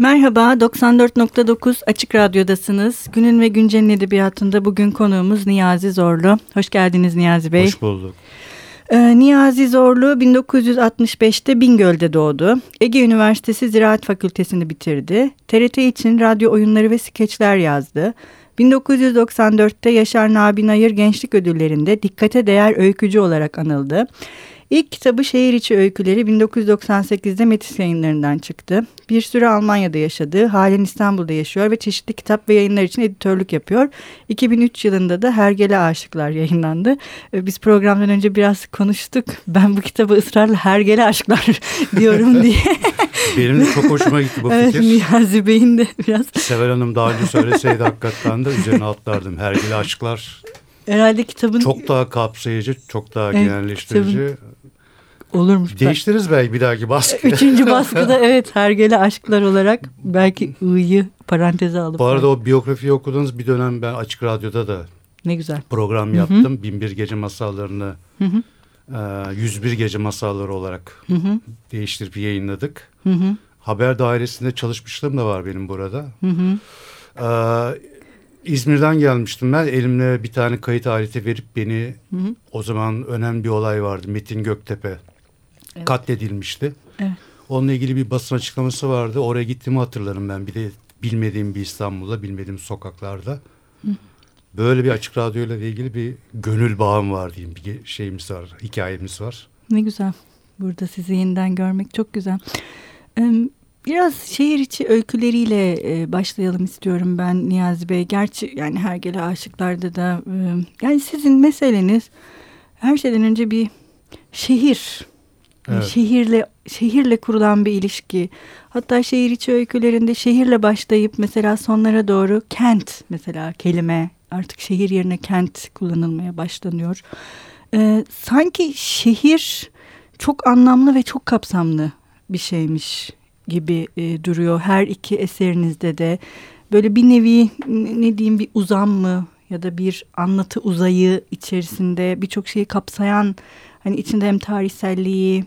Merhaba, 94.9 Açık Radyo'dasınız. Günün ve Güncel'in edebiyatında bugün konuğumuz Niyazi Zorlu. Hoş geldiniz Niyazi Bey. Hoş bulduk. Ee, Niyazi Zorlu 1965'te Bingöl'de doğdu. Ege Üniversitesi Ziraat Fakültesini bitirdi. TRT için radyo oyunları ve skeçler yazdı. 1994'te Yaşar Nabi Nayır Gençlik Ödülleri'nde dikkate değer öykücü olarak anıldı. İlk kitabı Şehir İçi Öyküleri 1998'de Metis yayınlarından çıktı. Bir süre Almanya'da yaşadı, halen İstanbul'da yaşıyor ve çeşitli kitap ve yayınlar için editörlük yapıyor. 2003 yılında da Hergele Aşıklar yayınlandı. Ee, biz programdan önce biraz konuştuk. Ben bu kitabı ısrarla Hergele Aşklar diyorum diye. Benim de çok hoşuma gitti bu evet, fikir. Niyazi Bey'in de biraz. Sever Hanım daha önce söyleseydi hakikaten de üzerine atlardım. Hergele aşklar Herhalde kitabın... çok daha kapsayıcı, çok daha Evet, genelleştirici. kitabın- Olurmuş. Değiştiririz belki bir dahaki baskı. Üçüncü baskıda evet Hergele Aşklar olarak belki I'yı paranteze alıp. Bu arada o biyografiyi okudunuz bir dönem ben Açık Radyo'da da Ne güzel. program yaptım. Binbir Gece Masallarını Hı hı. e, 101 Gece Masalları olarak Hı hı. değiştirip yayınladık. Hı hı. Haber dairesinde çalışmışlığım da var benim burada. Hı hı. Ee, İzmir'den gelmiştim ben. Elimle bir tane kayıt aleti verip beni Hı hı. o zaman önemli bir olay vardı. Metin Göktepe Evet. katledilmişti. Evet. Onunla ilgili bir basın açıklaması vardı. Oraya gittiğimi hatırlarım ben. Bir de bilmediğim bir İstanbul'da, bilmediğim sokaklarda. Böyle bir açık radyoyla ilgili bir gönül bağım var diyeyim. Bir şeyimiz var, hikayemiz var. Ne güzel. Burada sizi yeniden görmek çok güzel. Biraz şehir içi öyküleriyle e, başlayalım istiyorum ben Niyazi Bey. Gerçi yani Hergele Aşıklar'da da e, yani sizin meseleniz her şeyden önce bir şehir. Evet. Şehirle şehirle kurulan bir ilişki. Hatta şehir içi öykülerinde şehirle başlayıp mesela sonlara doğru kent mesela kelime artık şehir yerine kent kullanılmaya başlanıyor. Ee, sanki şehir çok anlamlı ve çok kapsamlı bir şeymiş gibi e, duruyor her iki eserinizde de. Böyle bir nevi ne diyeyim bir uzam mı ya da bir anlatı uzayı içerisinde birçok şeyi kapsayan hani içinde hem tarihselliği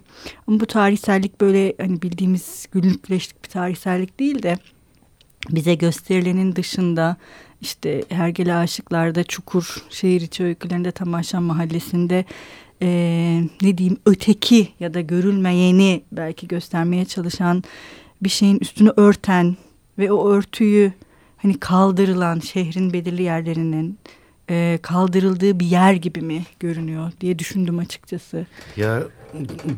bu tarihsellik böyle hani bildiğimiz günlükleştik bir tarihsellik değil de bize gösterilenin dışında işte Hergele Aşıklar'da Çukur, şehir içi öykülerinde Tamaşan Mahallesi'nde eee, ne diyeyim öteki ya da görülmeyeni belki göstermeye çalışan bir şeyin üstünü örten ve o örtüyü hani kaldırılan şehrin belirli yerlerinin eee, kaldırıldığı bir yer gibi mi görünüyor diye düşündüm açıkçası. Ya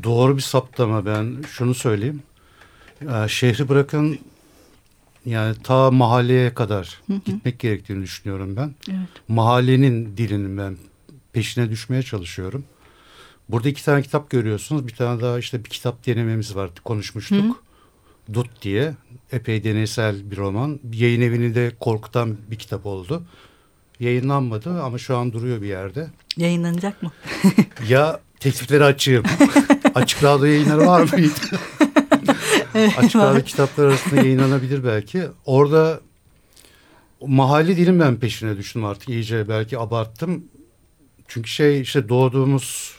doğru bir saptama ben şunu söyleyeyim. Ya, şehri bırakın yani ta mahalleye kadar gitmek gerektiğini düşünüyorum ben. Evet. Mahallenin dilinin ben peşine düşmeye çalışıyorum. Burada iki tane kitap görüyorsunuz. Bir tane daha işte bir kitap denememiz var. Konuşmuştuk. Dut diye. Epey deneysel bir roman. Yayın evini de korkutan bir kitap oldu. Yayınlanmadı ama şu an duruyor bir yerde. Yayınlanacak mı? Ya teklifleri açığım. Açık radyo yayınları var mıydı? Açık radyo kitaplar arasında yayınlanabilir belki. Orada mahalle dilim ben peşine düştüm artık iyice belki abarttım. Çünkü şey işte doğduğumuz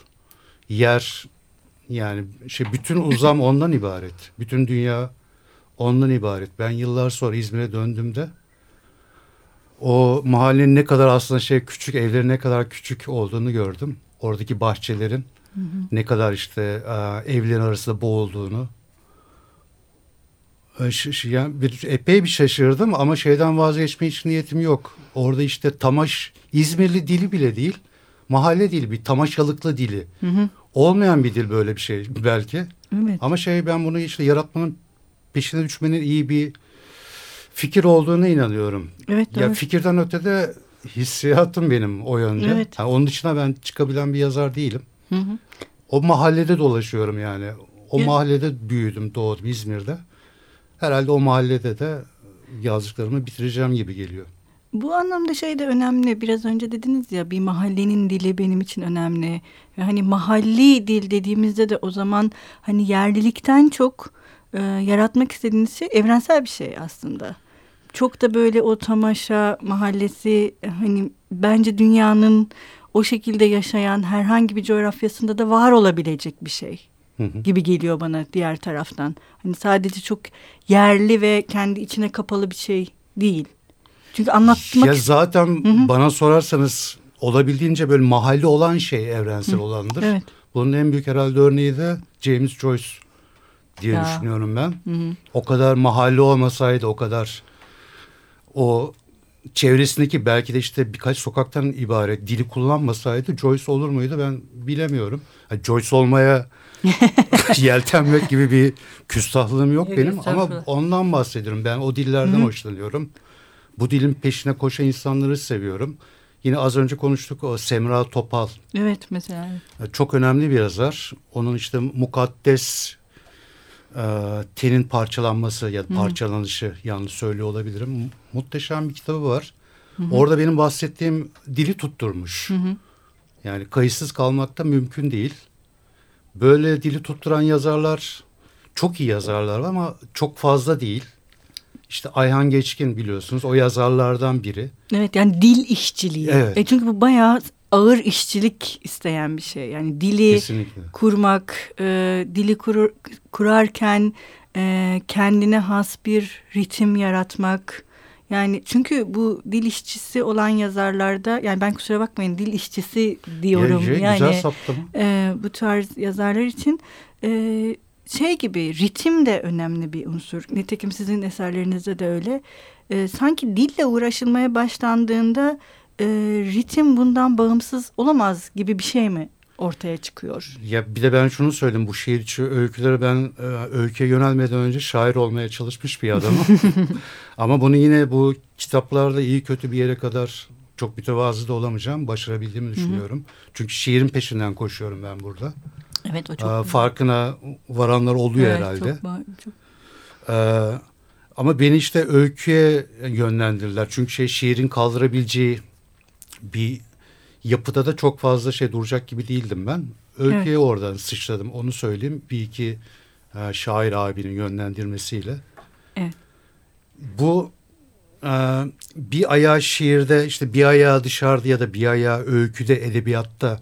yer yani şey bütün uzam ondan ibaret. Bütün dünya ondan ibaret. Ben yıllar sonra İzmir'e döndüğümde o mahallenin ne kadar aslında şey küçük evlerin ne kadar küçük olduğunu gördüm. Oradaki bahçelerin ne kadar işte e, evlerin arasında boğulduğunu. E, Yani bir, epey bir şaşırdım ama şeyden vazgeçme hiç niyetim yok. Orada işte tamaş İzmirli dili bile değil. Mahalle dili bir tamaşalıklı dili. Olmayan bir dil böyle bir şey belki. Evet. Ama şey ben bunu işte yaratmanın peşine düşmenin iyi bir fikir olduğuna inanıyorum. Evet, Ya doğru. fikirden ötede hissiyatım benim o yönde. Evet. Ha, onun dışında ben çıkabilen bir yazar değilim. Hı hı. O mahallede dolaşıyorum yani. O Ya- mahallede büyüdüm, doğdum İzmir'de. Herhalde o mahallede de yazdıklarımı bitireceğim gibi geliyor. Bu anlamda şey de önemli. Biraz önce dediniz ya bir mahallenin dili benim için önemli. Hani mahalli dil dediğimizde de o zaman hani yerlilikten çok e, yaratmak istediğiniz şey evrensel bir şey aslında. Çok da böyle o tamaşa mahallesi e, hani bence dünyanın o şekilde yaşayan herhangi bir coğrafyasında da var olabilecek bir şey. Hı hı. gibi geliyor bana diğer taraftan. Hani sadece çok yerli ve kendi içine kapalı bir şey değil. Çünkü anlatmak Ya zaten bana sorarsanız olabildiğince böyle mahalli olan şey evrensel olandır. Evet. Bunun en büyük herhalde örneği de James Joyce diye Ya. düşünüyorum ben. Hı hı. O kadar mahalli olmasaydı o kadar o çevresindeki belki de işte birkaç sokaktan ibaret dili kullanmasaydı Joyce olur muydu ben bilemiyorum. Ha, Joyce olmaya yeltenmek gibi bir küstahlığım yok benim ama ondan bahsediyorum. Ben o dillerden Hı. hoşlanıyorum. Bu dilin peşine koşan insanları seviyorum. Yine az önce konuştuk o Semra Topal. Evet mesela. Çok önemli bir yazar. Onun işte mukaddes e, tenin parçalanması ya da parçalanışı yanlış söylüyor olabilirim. Mu- Muhteşem bir kitabı var. Orada benim bahsettiğim dili tutturmuş. Hı hı. Yani kayıtsız kalmak da mümkün değil. Böyle dili tutturan yazarlar çok iyi yazarlar var ama çok fazla değil. İşte Ayhan Geçkin biliyorsunuz o yazarlardan biri. Evet yani dil işçiliği. Evet. E çünkü bu bayağı ağır işçilik isteyen bir şey. Yani dili Kesinlikle. kurmak, e, dili kurur, kurarken e, kendine has bir ritim yaratmak. Yani çünkü bu dil işçisi olan yazarlarda yani ben kusura bakmayın dil işçisi diyorum. Ya, yani Güzel saptama. e, bu tarz yazarlar için e, şey gibi ritim de önemli bir unsur. Nitekim sizin eserlerinizde de öyle. E, sanki dille uğraşılmaya başlandığında e, ritim bundan bağımsız olamaz gibi bir şey mi ortaya çıkıyor? Ya bir de ben şunu söyleyeyim bu şiir içi öyküleri ben e, öyküye yönelmeden önce şair olmaya çalışmış bir adamım. Ama bunu yine bu kitaplarda iyi kötü bir yere kadar çok mütevazı da olamayacağım. Başarabildiğimi düşünüyorum. Çünkü şiirin peşinden koşuyorum ben burada. Evet o Aa, farkına varanlar oluyor Evet, herhalde. Çok, çok- Ee, ama beni işte öyküye yönlendirdiler. Çünkü şey şiirin kaldırabileceği bir yapıda da çok fazla şey duracak gibi değildim ben. Öyküye oradan sıçradım onu söyleyeyim. Bir iki e, şair abinin yönlendirmesiyle. Evet. Bu e, bir ayağı şiirde işte bir ayağı dışarıda ya da bir ayağı öyküde edebiyatta.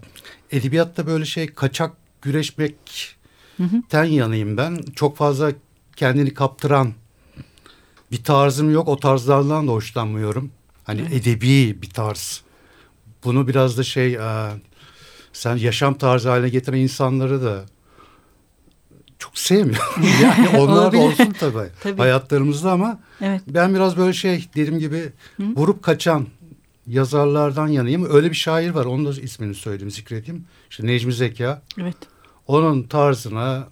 Edebiyatta böyle şey kaçak güreşmekten yanayım ben. Çok fazla kendini kaptıran bir tarzım yok. O tarzlardan da hoşlanmıyorum. Hani edebi bir tarz. Bunu biraz da şey e, sen yaşam tarzı haline getiren insanları da çok sevmiyorum. yani onlar olsun tabii, Tabii. hayatlarımızda ama Evet. ben biraz böyle şey dediğim gibi vurup kaçan yazarlardan yanayım. Öyle bir şair var. Onun da ismini söyleyeyim, zikredeyim. İşte Necmi Zeka. Evet. Onun tarzına,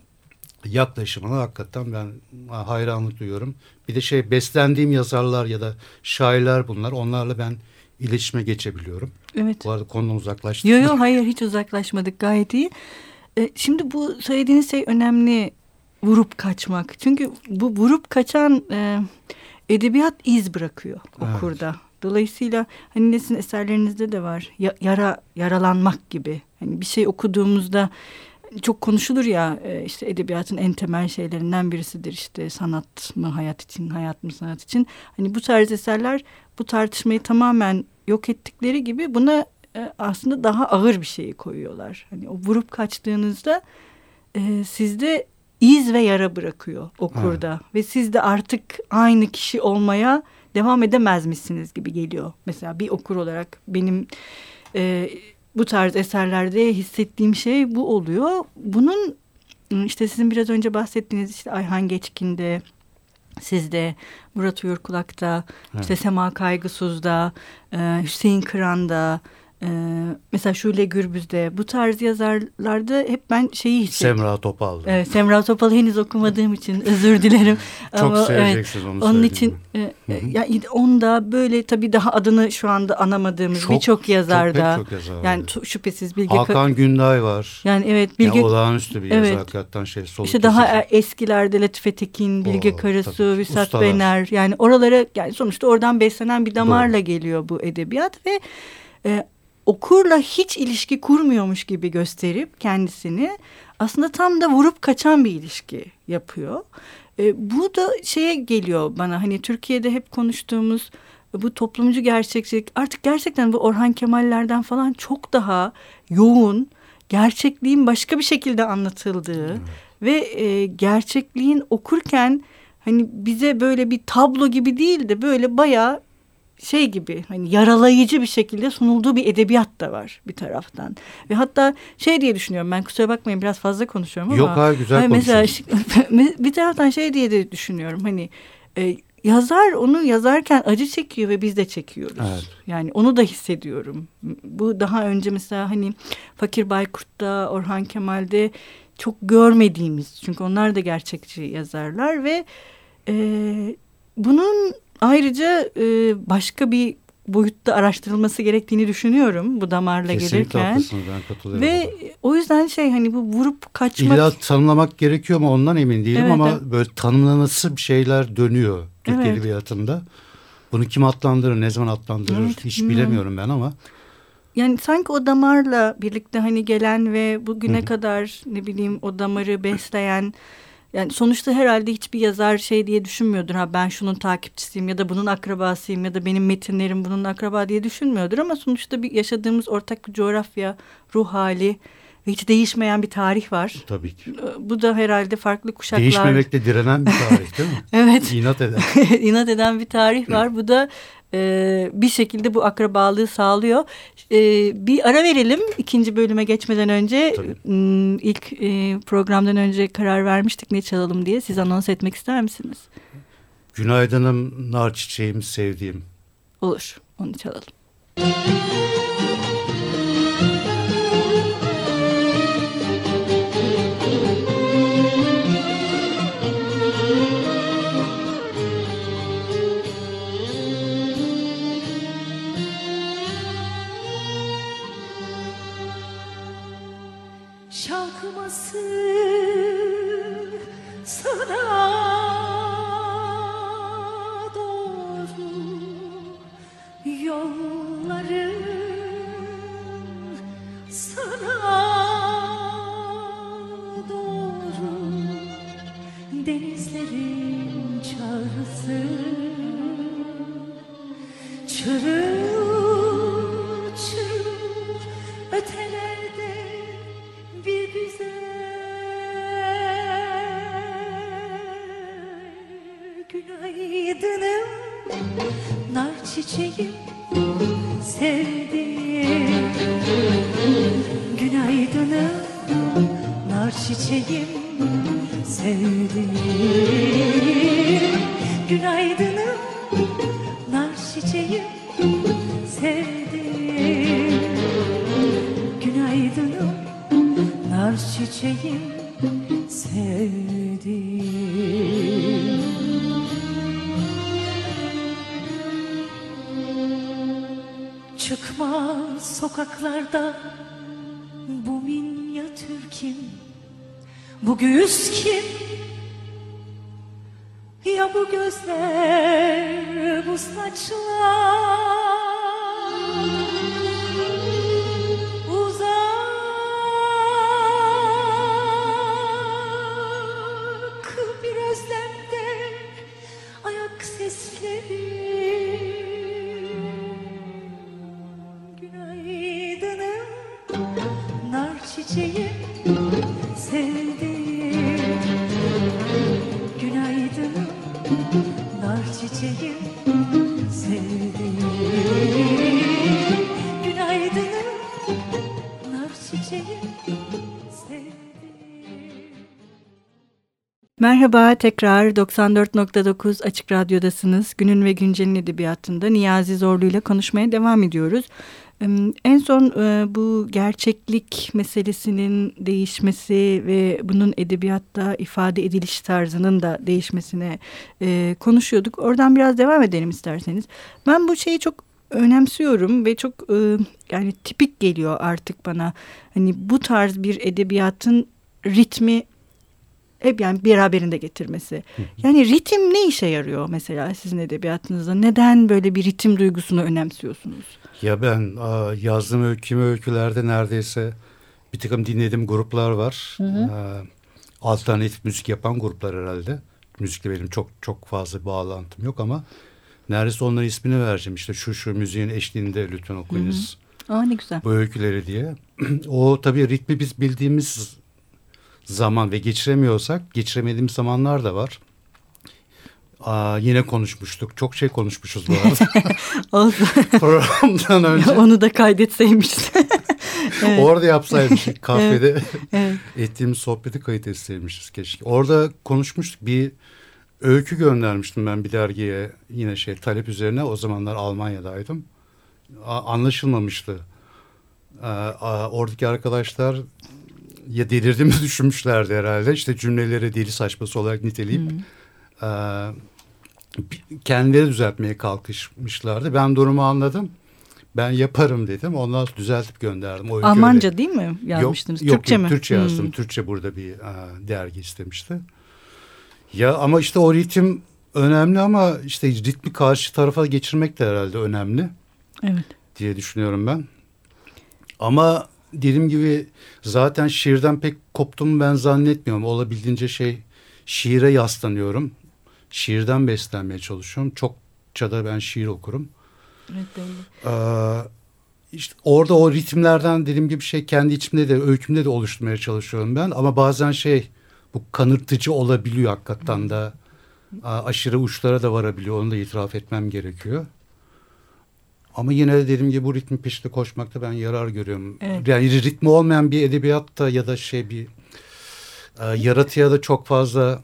yaklaşımına hakikaten ben hayranlık duyuyorum. Bir de şey beslendiğim yazarlar ya da şairler bunlar. Onlarla ben iletişime geçebiliyorum. Evet. Bu arada konudan uzaklaştım. Yok yok hayır hiç uzaklaşmadık gayet iyi. E, şimdi bu söylediğiniz şey önemli vurup kaçmak. Çünkü bu vurup kaçan e, edebiyat iz bırakıyor Evet. okurda. Dolayısıyla hani nesin eserlerinizde de var ya- yara yaralanmak gibi. Hani bir şey okuduğumuzda çok konuşulur ya e, işte edebiyatın en temel şeylerinden birisidir işte sanat mı hayat için hayat mı sanat için. Hani bu tarz eserler bu tartışmayı tamamen yok ettikleri gibi buna e, aslında daha ağır bir şeyi koyuyorlar. Hani o vurup kaçtığınızda e, sizde iz ve yara bırakıyor okurda ve siz de artık aynı kişi olmaya devam edemezmişsiniz gibi geliyor. Mesela bir okur olarak benim e, bu tarz eserlerde hissettiğim şey bu oluyor. Bunun işte sizin biraz önce bahsettiğiniz işte Ayhan Geçkin'de sizde, Murat Uyurkulak'ta, işte Sema Kaygısız'da, e, Hüseyin Kıran'da, e, mesela Şule Gürbüz'de bu tarz yazarlarda hep ben şeyi hissediyorum. Semra Topal'da. Evet, Semra Topal'ı henüz okumadığım için özür dilerim. Çok Ama seveceksiniz onu Onun için e, e, ya onda böyle tabii daha adını şu anda anamadığımız Çok- birçok yazarda. çok pek çok yazar yani tu- şüphesiz Bilge Ka- Hakan Günday var. yani evet Bilge, Bilge olağanüstü bir Evet. yazar hakikaten şey. Soluk işte daha kesici. e- eskilerde Latife Tekin, Bilge Oo, Karasu, tabii. Vüsat Ustalar. Bener yani oralara yani sonuçta oradan beslenen bir damarla geliyor bu edebiyat ve e, okurla hiç ilişki kurmuyormuş gibi gösterip kendisini aslında tam da vurup kaçan bir ilişki yapıyor. E, bu da şeye geliyor bana hani Türkiye'de hep konuştuğumuz bu toplumcu gerçekçilik artık gerçekten bu Orhan Kemal'lerden falan çok daha yoğun gerçekliğin başka bir şekilde anlatıldığı evet. ve e, gerçekliğin okurken hani bize böyle bir tablo gibi değil de böyle bayağı şey gibi hani yaralayıcı bir şekilde sunulduğu bir edebiyat da var bir taraftan. Ve hatta şey diye düşünüyorum ben kusura bakmayın biraz fazla konuşuyorum ama. Yok hayır güzel hani mesela bir taraftan şey diye de düşünüyorum hani e, yazar onu yazarken acı çekiyor ve biz de çekiyoruz. Evet. Yani onu da hissediyorum. Bu daha önce mesela hani Fakir Baykurt'ta, Orhan Kemal'de çok görmediğimiz çünkü onlar da gerçekçi yazarlar ve e, bunun ayrıca e, başka bir boyutta araştırılması gerektiğini düşünüyorum bu damarla Kesinlikle gelirken. Kesinlikle ben katılıyorum. Ve o yüzden şey hani bu vurup kaçmak. İlla tanımlamak gerekiyor mu ondan emin değilim evet, ama evet. böyle tanımlanası bir şeyler dönüyor Türk evet. Edebiyatında. Bunu kim adlandırır, ne zaman adlandırır evet, hiç bilmiyorum. bilemiyorum ben ama. Yani sanki o damarla birlikte hani gelen ve bugüne Hı-hı. kadar ne bileyim o damarı besleyen yani sonuçta herhalde hiçbir yazar şey diye düşünmüyordur. Ha ben şunun takipçisiyim ya da bunun akrabasıyım ya da benim metinlerim bunun akraba diye düşünmüyordur. Ama sonuçta bir yaşadığımız ortak bir coğrafya, ruh hali ve hiç değişmeyen bir tarih var. Tabii ki. Ee, bu da herhalde farklı kuşaklar. Değişmemekte direnen bir tarih değil mi? evet. İnat eden. İnat eden bir tarih var. Bu da e, bir şekilde bu akrabalığı sağlıyor. E, bir ara verelim ikinci bölüme geçmeden önce. Tabii. Hmm, ilk e, programdan önce karar vermiştik ne çalalım diye. Siz anons etmek ister misiniz? Günaydınım, nar çiçeğim, sevdiğim. Olur, onu çalalım. Sana sokaklarda bu minyatür kim? Bu göğüs kim? Ya bu gözler, bu saçlar Merhaba tekrar 94.9 Açık Radyo'dasınız. Günün ve Güncel'in edebiyatında Niyazi Zorlu ile konuşmaya devam ediyoruz. En son bu gerçeklik meselesinin değişmesi ve bunun edebiyatta ifade ediliş tarzının da değişmesine konuşuyorduk. Oradan biraz devam edelim isterseniz. Ben bu şeyi çok önemsiyorum ve çok yani tipik geliyor artık bana. Hani bu tarz bir edebiyatın ritmi hep yani beraberinde getirmesi. Yani ritim ne işe yarıyor mesela sizin edebiyatınızda? Neden böyle bir ritim duygusunu önemsiyorsunuz? Ya ben yazdığım öykümü öykülerde neredeyse bir takım dinlediğim gruplar var. Hı hı. Alternatif müzik yapan gruplar herhalde. Müzikle benim çok çok fazla bağlantım yok ama neredeyse onların ismini vereceğim. İşte şu şu müziğin eşliğinde lütfen okuyunuz. Aa ne güzel. Bu öyküleri diye. o tabii ritmi biz bildiğimiz zaman ve geçiremiyorsak geçiremediğimiz zamanlar da var. Aa, yine konuşmuştuk. Çok şey konuşmuşuz bu arada. Programdan önce. Onu da kaydetseymişsin. evet. Orada yapsaymışız kafede. Evet. evet. Ettiğimiz sohbeti kayıt etseymişiz keşke. Orada konuşmuştuk. Bir öykü göndermiştim ben bir dergiye. Yine şey talep üzerine. O zamanlar Almanya'daydım. A anlaşılmamıştı. Aa, oradaki arkadaşlar ya delirdiğimi düşünmüşlerdi herhalde. İşte cümleleri deli saçması olarak niteleyip hmm. e, kendileri düzeltmeye kalkışmışlardı. Ben durumu anladım. Ben yaparım dedim. Ondan sonra düzeltip gönderdim. O Almanca öyle. değil mi yazmıştınız? Yok, Türkçe yok, mi? Türkçe yazdım. Hmm. Türkçe burada bir a, dergi istemişti. Ya ama işte o ritim önemli ama işte ritmi karşı tarafa geçirmek de herhalde önemli. Evet. Diye düşünüyorum ben. Ama dediğim gibi zaten şiirden pek koptum ben zannetmiyorum. Olabildiğince şey şiire yaslanıyorum. Şiirden beslenmeye çalışıyorum. Çokça da ben şiir okurum. Evet belli. Ee, işte orada o ritimlerden dediğim gibi şey kendi içimde de öykümde de oluşturmaya çalışıyorum ben. Ama bazen şey bu kanırtıcı olabiliyor hakikaten de. Aşırı uçlara da varabiliyor. Onu da itiraf etmem gerekiyor. Ama yine de dediğim gibi bu ritmin peşinde koşmakta ben yarar görüyorum. Evet. Yani ritmi olmayan bir edebiyatta ya da şey bir e, yaratıya da çok fazla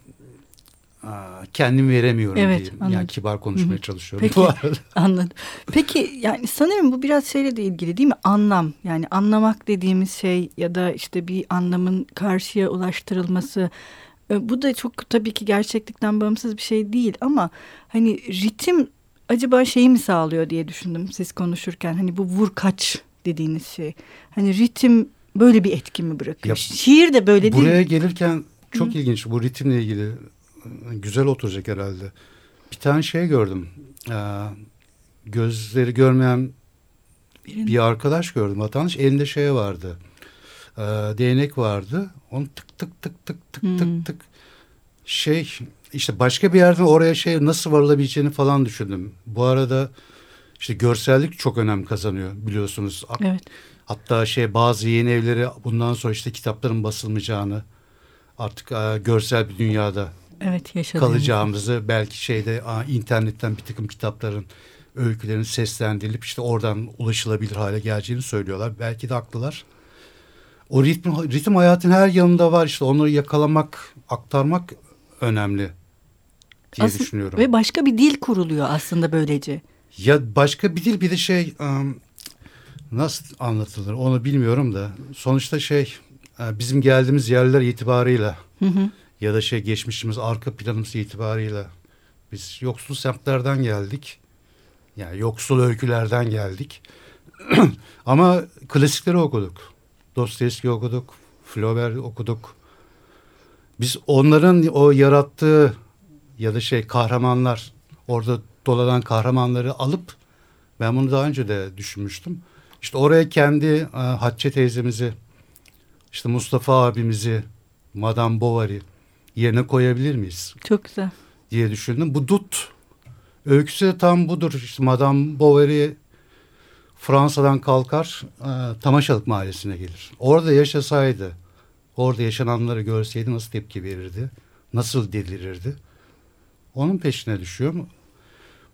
e, kendim veremiyorum evet, diyeyim. Anladım. Yani kibar konuşmaya Hı-hı. çalışıyorum Peki, Anladım. Peki yani sanırım bu biraz şeyle de ilgili değil mi? Anlam. Yani anlamak dediğimiz şey ya da işte bir anlamın karşıya ulaştırılması e, bu da çok tabii ki gerçeklikten bağımsız bir şey değil ama hani ritim acaba şeyi mi sağlıyor diye düşündüm siz konuşurken. Hani bu vur kaç dediğiniz şey. Hani ritim böyle bir etki mi bırakıyor? Ya, Şiir de böyle buraya değil Buraya gelirken çok Hı. ilginç bu ritimle ilgili güzel oturacak herhalde. Bir tane şey gördüm. Ee, gözleri görmeyen bir arkadaş gördüm. Vatandaş elinde şey vardı. Ee, değnek vardı. Onu tık tık tık tık tık hmm. tık tık şey işte başka bir yerden oraya şey nasıl varılabileceğini falan düşündüm. Bu arada işte görsellik çok önem kazanıyor biliyorsunuz. Evet. Hatta şey bazı yeni evleri bundan sonra işte kitapların basılmayacağını artık a, görsel bir dünyada evet, kalacağımızı belki şeyde a, internetten bir takım kitapların öykülerin seslendirilip işte oradan ulaşılabilir hale geleceğini söylüyorlar. Belki de haklılar. O ritim, ritim hayatın her yanında var işte onları yakalamak, aktarmak önemli diye Aslında, düşünüyorum. Ve başka bir dil kuruluyor aslında böylece. Ya başka bir dil bir de şey um, nasıl anlatılır onu bilmiyorum da sonuçta şey e, bizim geldiğimiz yerler itibarıyla hı hı. ya da şey geçmişimiz arka planımız itibarıyla biz yoksul semtlerden geldik. Yani yoksul öykülerden geldik. Ama klasikleri okuduk. Dostoyevski okuduk. Flaubert okuduk. Biz onların o yarattığı ya da şey kahramanlar orada dolanan kahramanları alıp ben bunu daha önce de düşünmüştüm. İşte oraya kendi e, Hatice teyzemizi işte Mustafa abimizi Madame Bovary yerine koyabilir miyiz? Çok güzel. Diye düşündüm. Bu Dut öyküsü de tam budur. İşte Madame Bovary Fransa'dan kalkar e, Tamaşalık mahallesine gelir. Orada yaşasaydı orada yaşananları görseydi nasıl tepki verirdi? Nasıl delirirdi? Onun peşine düşüyor mu?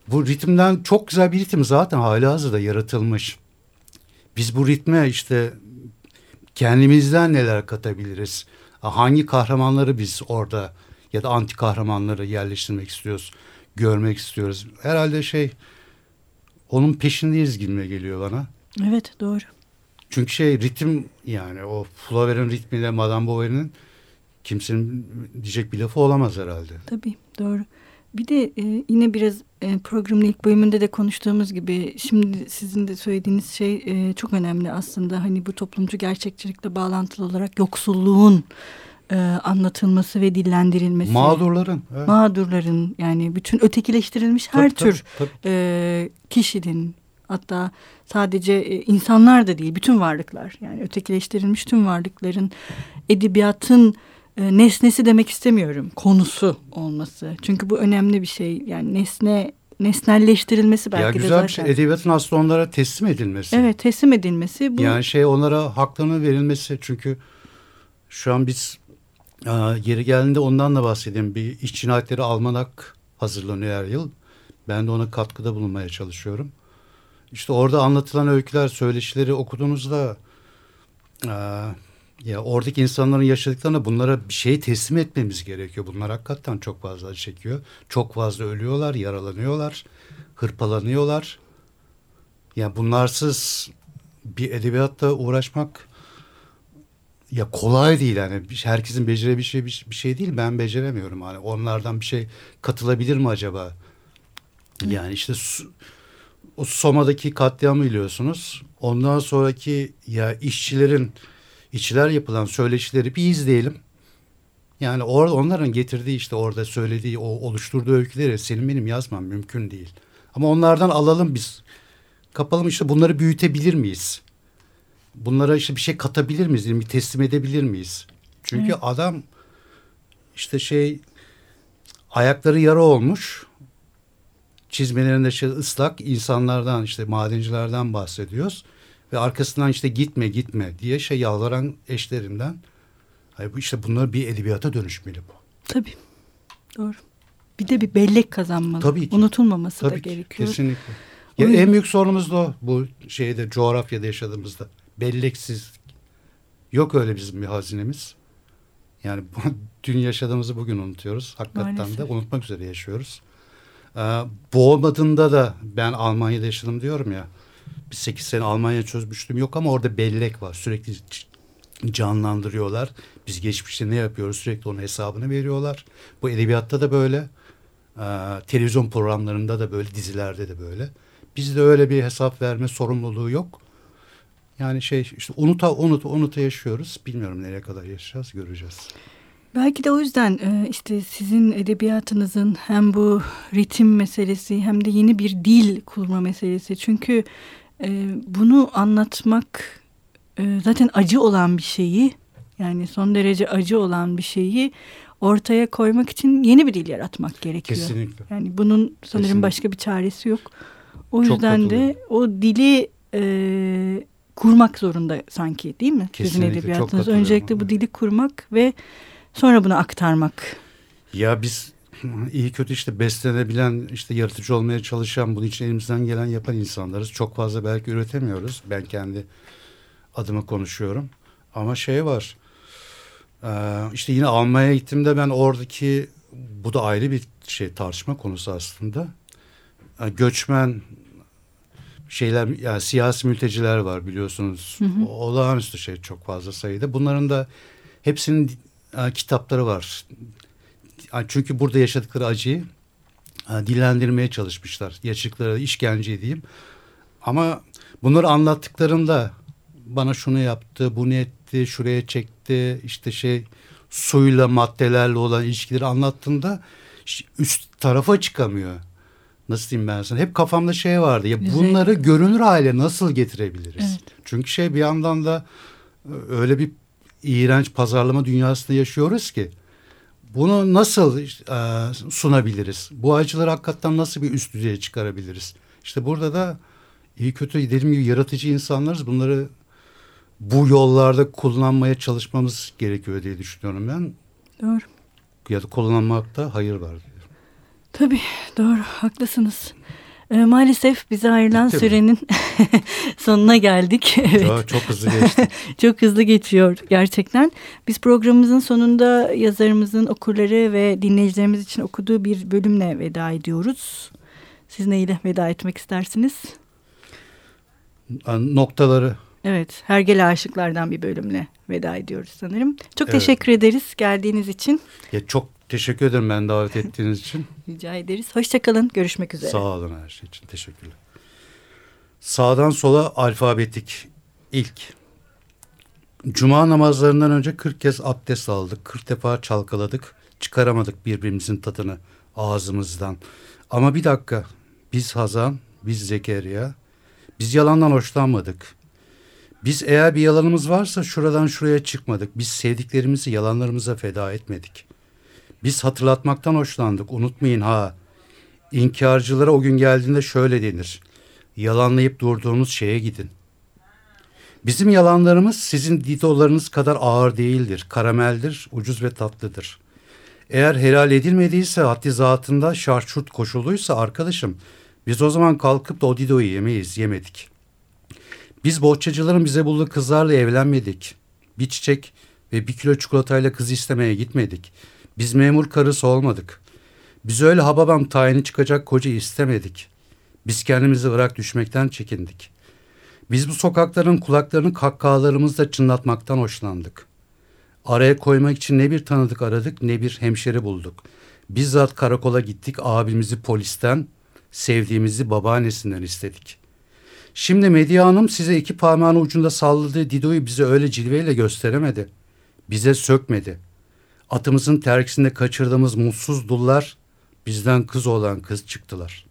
Bu ritimden çok güzel bir ritim zaten hala hazırda yaratılmış. Biz bu ritme işte kendimizden neler katabiliriz? Hangi kahramanları biz orada ya da anti kahramanları yerleştirmek istiyoruz, görmek istiyoruz? Herhalde şey onun peşindeyiz gibi geliyor bana. Evet doğru. Çünkü şey ritim yani o Flaubert'in ritmiyle Madame Bovary'nin kimsenin diyecek bir lafı olamaz herhalde. Tabii doğru. Bir de e, yine biraz e, programın ilk bölümünde de konuştuğumuz gibi şimdi sizin de söylediğiniz şey e, çok önemli aslında. Hani bu toplumcu gerçekçilikle bağlantılı olarak yoksulluğun e, anlatılması ve dillendirilmesi. Mağdurların. Evet. Mağdurların yani bütün ötekileştirilmiş her tabii, tür tabii, tabii. E, kişinin hatta sadece e, insanlar da değil bütün varlıklar yani ötekileştirilmiş tüm varlıkların edebiyatın e, nesnesi demek istemiyorum konusu olması. Çünkü bu önemli bir şey yani nesne nesnelleştirilmesi belki ya de güzel zaten. bir şey. Edebiyatın aslında onlara teslim edilmesi. Evet teslim edilmesi. Bu... Yani şey onlara haklarının verilmesi. Çünkü şu an biz e, geri geldiğinde ondan da bahsedeyim. Bir iş cinayetleri almanak hazırlanıyor her yıl. Ben de ona katkıda bulunmaya çalışıyorum. İşte orada anlatılan öyküler, söyleşileri okuduğunuzda e, ya oradaki insanların yaşadıklarına bunlara bir şey teslim etmemiz gerekiyor. Bunlar hakikaten çok fazla çekiyor. Çok fazla ölüyorlar, yaralanıyorlar, hırpalanıyorlar. Ya bunlarsız bir edebiyatla uğraşmak ya kolay değil yani herkesin becerebileceği bir, bir şey değil ben beceremiyorum hani onlardan bir şey katılabilir mi acaba yani işte o Soma'daki katliamı biliyorsunuz ondan sonraki ya işçilerin işçiler yapılan söyleşileri bir izleyelim yani orada onların getirdiği işte orada söylediği o oluşturduğu öyküleri senin benim yazmam mümkün değil ama onlardan alalım biz kapalım işte bunları büyütebilir miyiz bunlara işte bir şey katabilir miyiz? Bir teslim edebilir miyiz? Çünkü evet. adam işte şey ayakları yara olmuş. Çizmelerinde şey ıslak insanlardan işte madencilerden bahsediyoruz. Ve arkasından işte gitme gitme diye şey yalvaran eşlerinden. Hayır bu işte bunlar bir edebiyata dönüşmeli bu. Tabii. Doğru. Bir de bir bellek kazanmalı. Tabii ki. Unutulmaması Tabii da ki. gerekiyor. Kesinlikle. Ya en büyük sorunumuz da o bu şeyde coğrafyada yaşadığımızda belleksiz. Yok öyle bizim bir hazinemiz. Yani dün yaşadığımızı bugün unutuyoruz. Hakikaten Maalesef. de unutmak üzere yaşıyoruz. Ee, bu olmadığında da ben Almanya'da yaşadım diyorum ya. Bir sekiz sene Almanya çözmüştüm yok ama orada bellek var. Sürekli canlandırıyorlar. Biz geçmişte ne yapıyoruz sürekli onun hesabını veriyorlar. Bu edebiyatta da böyle. Ee, televizyon programlarında da böyle dizilerde de böyle. Bizde öyle bir hesap verme sorumluluğu yok. Yani şey işte unuta unuta unuta yaşıyoruz. Bilmiyorum nereye kadar yaşayacağız göreceğiz. Belki de o yüzden e, işte sizin edebiyatınızın hem bu ritim meselesi hem de yeni bir dil kurma meselesi. Çünkü e, bunu anlatmak e, zaten acı olan bir şeyi yani son derece acı olan bir şeyi ortaya koymak için yeni bir dil yaratmak gerekiyor. Kesinlikle. Yani bunun sanırım Kesinlikle. başka bir çaresi yok. O yüzden de o dili e, kurmak zorunda sanki değil mi? Kesinlikle, Sizin edebiyatınız. Öncelikle bu dili kurmak ve sonra bunu aktarmak. Ya biz iyi kötü işte beslenebilen, işte yaratıcı olmaya çalışan, bunun için elimizden gelen yapan insanlarız. Çok fazla belki üretemiyoruz. Ben kendi adıma konuşuyorum. Ama şey var, işte yine Almanya'ya gittiğimde ben oradaki, bu da ayrı bir şey tartışma konusu aslında. Göçmen şeyler yani siyasi mülteciler var biliyorsunuz. Hı hı. Olağanüstü şey çok fazla sayıda. Bunların da hepsinin kitapları var. Çünkü burada yaşadıkları acıyı e, dillendirmeye çalışmışlar. Yaşadıkları işkence diyeyim. Ama bunları anlattıklarında bana şunu yaptı, bunu etti, şuraya çekti, işte şey suyla maddelerle olan ilişkileri anlattığında üst tarafa çıkamıyor nasıl diyeyim ben sana hep kafamda şey vardı ya bunları görünür hale nasıl getirebiliriz? Evet. Çünkü şey bir yandan da e, öyle bir iğrenç pazarlama dünyasında yaşıyoruz ki bunu nasıl e, sunabiliriz? Bu acıları hakikaten nasıl bir üst düzeye çıkarabiliriz? İşte burada da iyi kötü dediğim gibi yaratıcı insanlarız. Bunları bu yollarda kullanmaya çalışmamız gerekiyor diye düşünüyorum ben. Doğru. Ya da kullanmakta hayır var diyor. Tabii doğru haklısınız. E, maalesef bize ayrılan Bitti sürenin sonuna geldik. Evet. Çok, çok hızlı geçti. çok hızlı geçiyor gerçekten. Biz programımızın sonunda yazarımızın okurları ve dinleyicilerimiz için okuduğu bir bölümle veda ediyoruz. Siz neyle veda etmek istersiniz? Noktaları. Evet, Hergele Aşıklardan bir bölümle veda ediyoruz sanırım. Çok evet. teşekkür ederiz geldiğiniz için. Ya çok Teşekkür ederim ben davet ettiğiniz için. Rica ederiz. Hoşçakalın. Görüşmek üzere. Sağ olun her şey için. Teşekkürler. Sağdan sola alfabetik ilk. Cuma namazlarından önce 40 kez abdest aldık. 40 defa çalkaladık. Çıkaramadık birbirimizin tadını ağzımızdan. Ama bir dakika. Biz Hazan, biz Zekeriya. Biz yalandan hoşlanmadık. Biz eğer bir yalanımız varsa şuradan şuraya çıkmadık. Biz sevdiklerimizi yalanlarımıza feda etmedik. Biz hatırlatmaktan hoşlandık. Unutmayın ha. İnkarcılara o gün geldiğinde şöyle denir. Yalanlayıp durduğunuz şeye gidin. Bizim yalanlarımız sizin didolarınız kadar ağır değildir. Karameldir, ucuz ve tatlıdır. Eğer helal edilmediyse haddi zatında şarçurt koşuluysa arkadaşım biz o zaman kalkıp da o didoyu yemeyiz, yemedik. Biz bohçacıların bize bulduğu kızlarla evlenmedik. Bir çiçek ve bir kilo çikolatayla kız istemeye gitmedik. Biz memur karısı olmadık. Biz öyle hababam tayini çıkacak koca istemedik. Biz kendimizi bırak düşmekten çekindik. Biz bu sokakların kulaklarını kahkahalarımızla çınlatmaktan hoşlandık. Araya koymak için ne bir tanıdık aradık ne bir hemşeri bulduk. Bizzat karakola gittik abimizi polisten, sevdiğimizi babaannesinden istedik. Şimdi Medya Hanım size iki parmağın ucunda salladığı Dido'yu bize öyle cilveyle gösteremedi. Bize sökmedi. Atımızın terkisinde kaçırdığımız mutsuz dullar bizden kız olan kız çıktılar.''